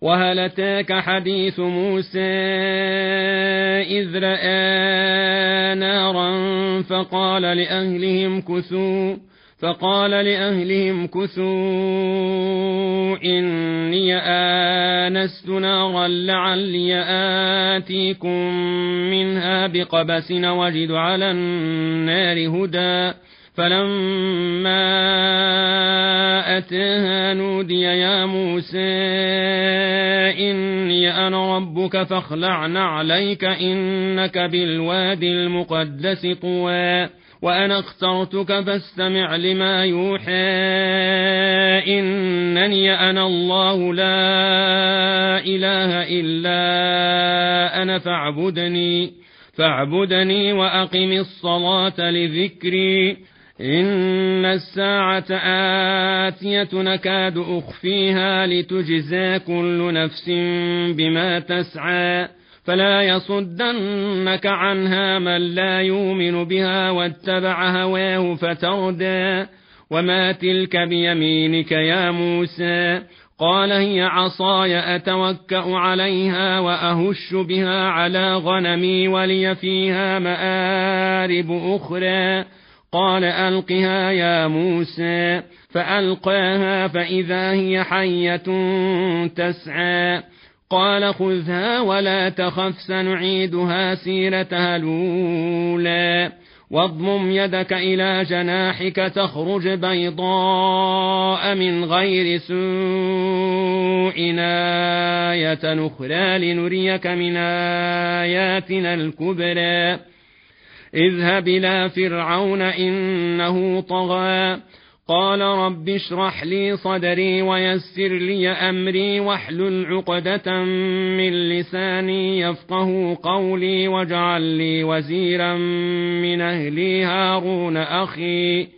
وهل أتاك حديث موسى إذ رأى نارا فقال لأهلهم كثوا فقال لأهلهم كثوا إني آنست نارا لعلي آتيكم منها بقبس وجد على النار هدى. فلما أتاها نودي يا موسى إني أنا ربك فاخلعن عليك إنك بالوادي المقدس طوى وأنا اخترتك فاستمع لما يوحى إنني أنا الله لا إله إلا أنا فاعبدني فاعبدني وأقم الصلاة لذكري إن الساعة آتية نكاد أخفيها لتجزى كل نفس بما تسعى. فلا يصدنك عنها من لا يؤمن بها واتبع هواه فتردى. وما تلك بيمينك يا موسى. قال هي عصاي أتوكأ عليها وأهش بها على غنمي ولي فيها مآرب أخرى. قال ألقها يا موسى فألقاها فإذا هي حية تسعى قال خذها ولا تخف سنعيدها سيرتها الأولى واضمم يدك إلى جناحك تخرج بيضاء من غير سوء آية نخرى لنريك من آياتنا الكبرى اذهب إلى فرعون إنه طغى. قال رب اشرح لي صدري ويسر لي أمري واحلل عقدة من لساني يفقه قولي واجعل لي وزيرا من أهلي هارون أخي.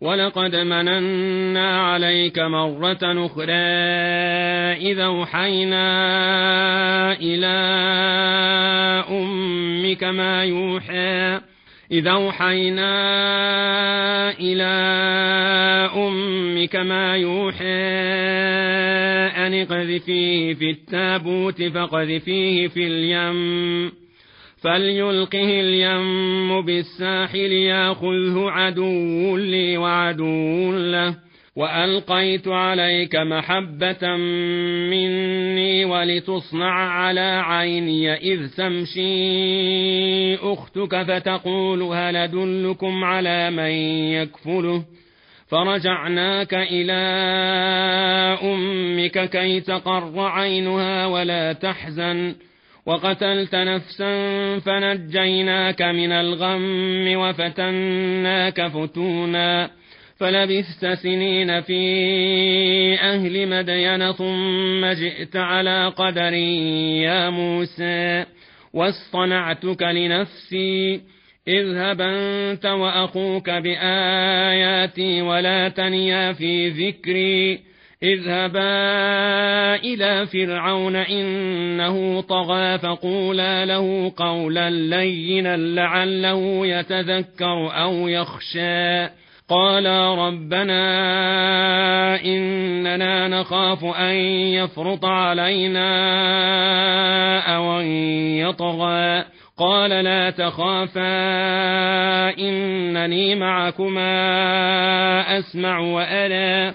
ولقد مننا عليك مرة أخرى إذا أوحينا إلى أمك ما يوحى. إذا أوحينا إلى أمك ما يوحى أن اقذفيه في التابوت فقذفيه في اليم. فليلقه اليم بالساحل ياخذه عدو لي وعدو له وألقيت عليك محبة مني ولتصنع على عيني إذ تمشي أختك فتقول هل أدلكم على من يكفله فرجعناك إلى أمك كي تقر عينها ولا تحزن وقتلت نفسا فنجيناك من الغم وفتناك فتونا فلبثت سنين في أهل مدين ثم جئت على قدر يا موسى واصطنعتك لنفسي اذهب أنت وأخوك بآياتي ولا تنيا في ذكري اذهبا إلى فرعون إنه طغى فقولا له قولا لينا لعله يتذكر أو يخشى. قالا ربنا إننا نخاف أن يفرط علينا أو أن يطغى. قال لا تخافا إنني معكما أسمع وأرى.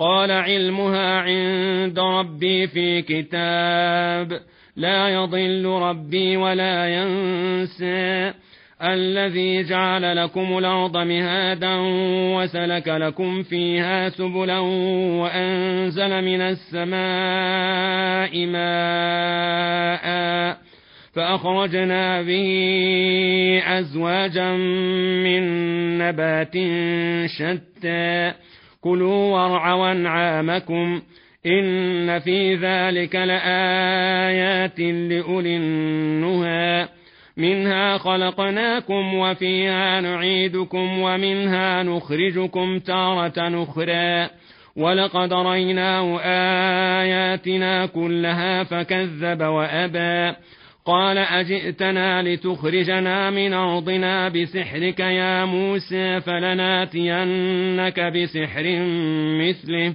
قال علمها عند ربي في كتاب. لا يضل ربي ولا ينسى. الذي جعل لكم الأرض مهادا وسلك لكم فيها سبلا وأنزل من السماء ماء فأخرجنا به أزواجا من نبات شتى. كلوا وارعوا انعامكم إن في ذلك لآيات لأولي النهى. منها خلقناكم وفيها نعيدكم ومنها نخرجكم تارة نخرى ولقد ريناه آياتنا كلها فكذب وأبى. قال أجئتنا لتخرجنا من أرضنا بسحرك يا موسى فلناتينك بسحر مثله.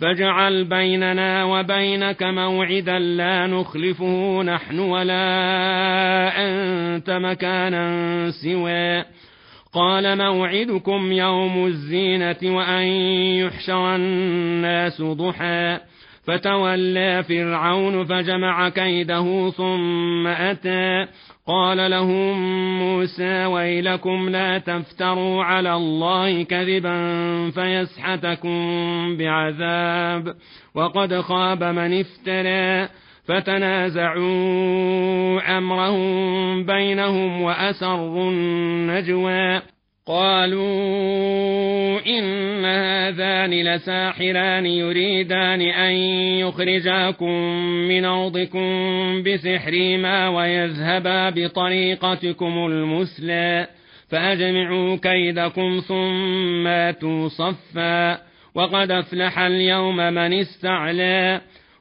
فاجعل بيننا وبينك موعدا لا نخلفه نحن ولا أنت مكانا سوى. قال موعدكم يوم الزينة وأن يحشر الناس ضحى. فتولى فرعون فجمع كيده ثم أتى. قال لهم موسى ويلكم لا تفتروا على الله كذبا فيسحتكم بعذاب. وقد خاب من افترى. فتنازعوا أمرهم بينهم وأسروا النجوى. قالوا إن هذان لساحران يريدان أن يخرجاكم من أرضكم بسحرهما ويذهبا بطريقتكم المثلى فأجمعوا كيدكم ثم أتوا صفا وقد أفلح اليوم من استعلى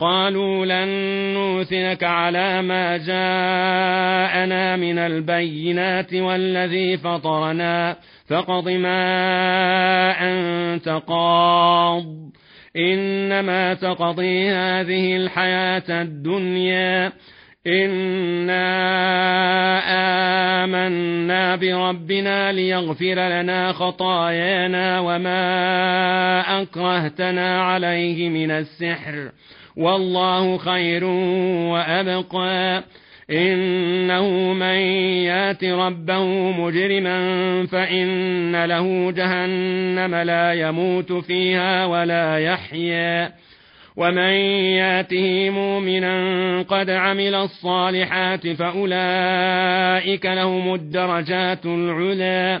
قالوا لن نوثنك على ما جاءنا من البينات والذي فطرنا. فاقض ما أنت قاض. إنما تقضي هذه الحياة الدنيا. إنا آمنا بربنا ليغفر لنا خطايانا وما أكرهتنا عليه من السحر. والله خير وأبقى. إنه من يات ربه مجرما فإن له جهنم لا يموت فيها ولا يحيا. ومن ياته مؤمنا قد عمل الصالحات فأولئك لهم الدرجات العلى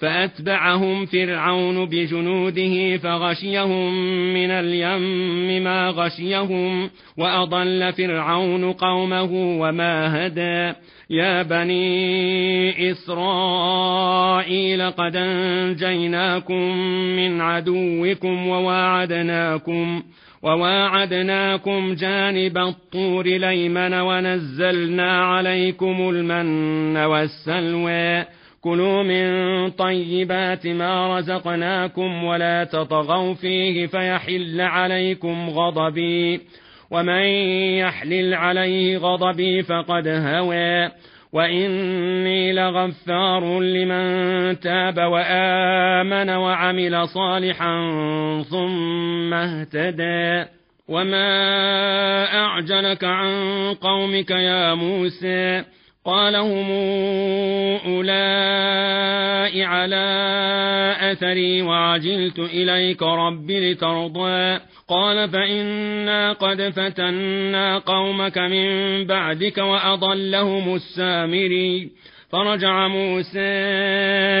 فأتبعهم فرعون بجنوده فغشيهم من اليم ما غشيهم وأضل فرعون قومه وما هدى. يا بني إسرائيل قد أنجيناكم من عدوكم وواعدناكم وواعدناكم جانب الطور ليمن ونزلنا عليكم المن والسلوى كلوا من طيبات ما رزقناكم ولا تطغوا فيه فيحل عليكم غضبي ومن يحلل عليه غضبي فقد هوى واني لغفار لمن تاب وامن وعمل صالحا ثم اهتدى وما اعجلك عن قومك يا موسى قال هم أولئك على أثري وعجلت إليك رب لترضى. قال فإنا قد فتنا قومك من بعدك وأضلهم السامري. فرجع موسى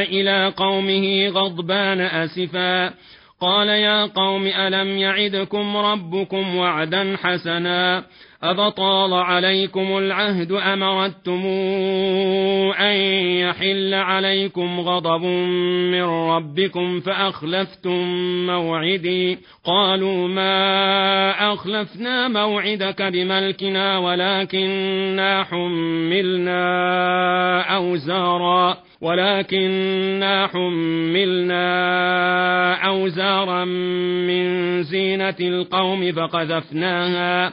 إلى قومه غضبان أسفا. قال يا قوم ألم يعدكم ربكم وعدا حسنا؟ أفطال عليكم العهد أمرتم أن يحل عليكم غضب من ربكم فأخلفتم موعدي قالوا ما أخلفنا موعدك بملكنا ولكننا حملنا أوزارا ولكننا حملنا أوزارا من زينة القوم فقذفناها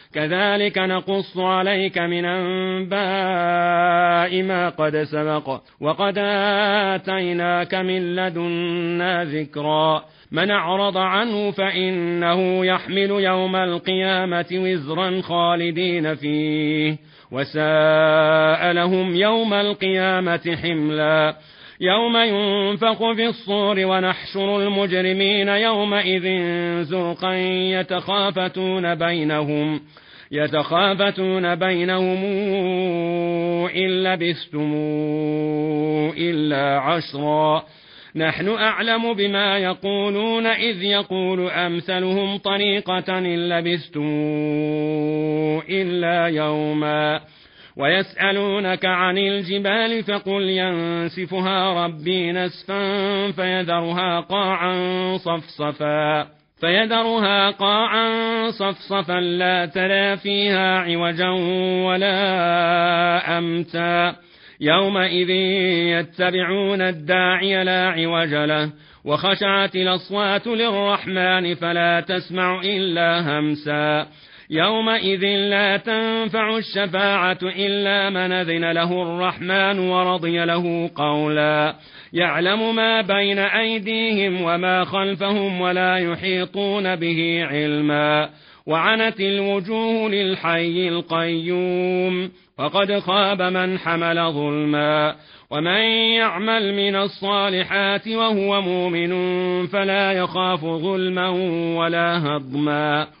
كذلك نقص عليك من أنباء ما قد سبق وقد آتيناك من لدنا ذكرا. من أعرض عنه فإنه يحمل يوم القيامة وزرا خالدين فيه وساء لهم يوم القيامة حملا. يوم ينفق في الصور ونحشر المجرمين يومئذ زرقا يتخافتون بينهم يتخافتون بينهم إن لبثتم إلا عشرا. نحن أعلم بما يقولون إذ يقول أمثلهم طريقة إن لبثتم إلا يوما. ويسألونك عن الجبال فقل ينسفها ربي نسفا فيذرها قاعا صفصفا فيذرها قاعا صفصفا لا ترى فيها عوجا ولا أمتا يومئذ يتبعون الداعي لا عوج له وخشعت الأصوات للرحمن فلا تسمع إلا همسا يومئذ لا تنفع الشفاعة إلا من أذن له الرحمن ورضي له قولا. يعلم ما بين أيديهم وما خلفهم ولا يحيطون به علما. وعنت الوجوه للحي القيوم. وقد خاب من حمل ظلما. ومن يعمل من الصالحات وهو مؤمن فلا يخاف ظلما ولا هضما.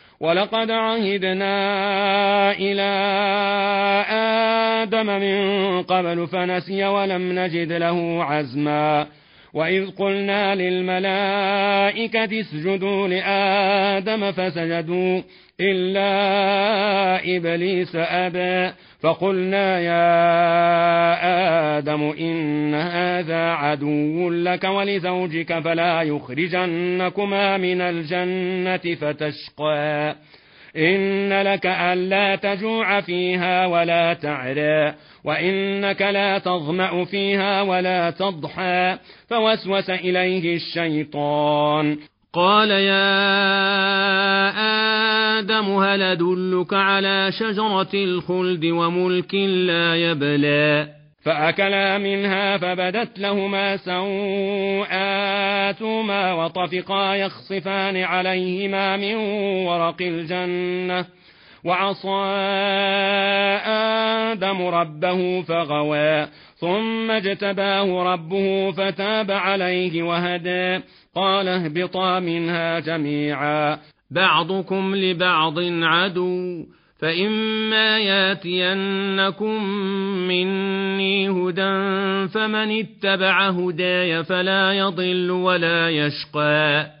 ولقد عهدنا إلى آدم من قبل فنسي ولم نجد له عزما وإذ قلنا للملائكة اسجدوا لآدم فسجدوا إلا إبليس أبى فقلنا يا آدم إن هذا عدو لك ولزوجك فلا يخرجنكما من الجنة فتشقى إن لك ألا تجوع فيها ولا تعرى وإنك لا تظمأ فيها ولا تضحى فوسوس إليه الشيطان. قال يا آدم هل أدلك على شجرة الخلد وملك لا يبلى؟ فأكلا منها فبدت لهما سوآتهما وطفقا يخصفان عليهما من ورق الجنة. وعصى آدم ربه فغوى ثم اجتباه ربه فتاب عليه وهدى. قال اهبطا منها جميعا. بعضكم لبعض عدو فإما ياتينكم مني هدى فمن اتبع هداي فلا يضل ولا يشقى.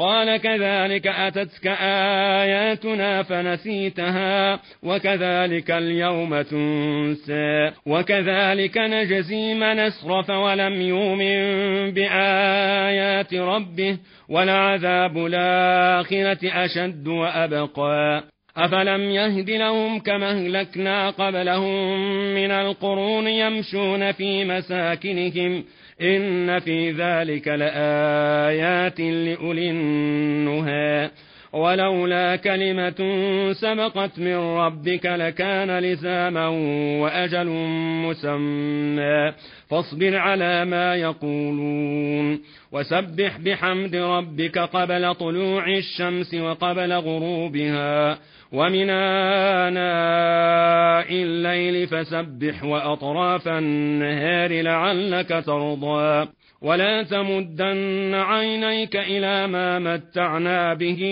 قال كذلك أتتك آياتنا فنسيتها وكذلك اليوم تنسى وكذلك نجزي من أسرف ولم يؤمن بآيات ربه ولعذاب الآخرة أشد وأبقى. أفلم يهد لهم كما أهلكنا قبلهم من القرون يمشون في مساكنهم إن في ذلك لآيات لأولي النهى ولولا كلمة سبقت من ربك لكان لزاما وأجل مسمى فاصبر على ما يقولون وسبح بحمد ربك قبل طلوع الشمس وقبل غروبها ومن آناء الليل فسبح وأطراف النهار لعلك ترضى. ولا تمدن عينيك إلى ما متعنا به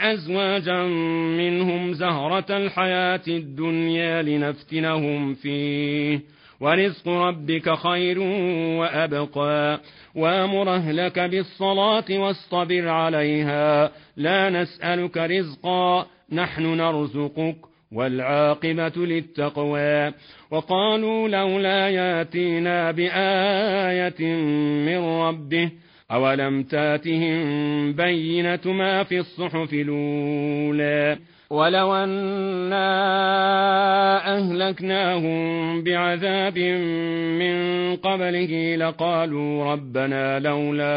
أزواجا منهم زهرة الحياة الدنيا لنفتنهم فيه. ورزق ربك خير وأبقى. وأمر أهلك بالصلاة واصطبر عليها. لا نسألك رزقا نحن نرزقك والعاقبة للتقوى. وقالوا لولا ياتينا بآية من ربه أولم تاتهم بينة ما في الصحف الأولى؟ ولو أنا أهلكناهم بعذاب من قبله لقالوا ربنا لولا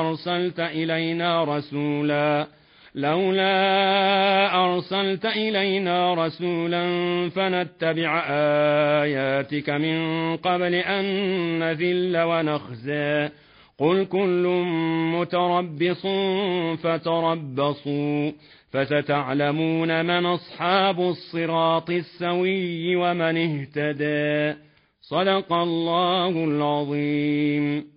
أرسلت إلينا رسولا لولا أرسلت إلينا رسولا فنتبع آياتك من قبل أن نذل ونخزى قل كل متربص فتربصوا فستعلمون من أصحاب الصراط السوي ومن اهتدى. صدق الله العظيم.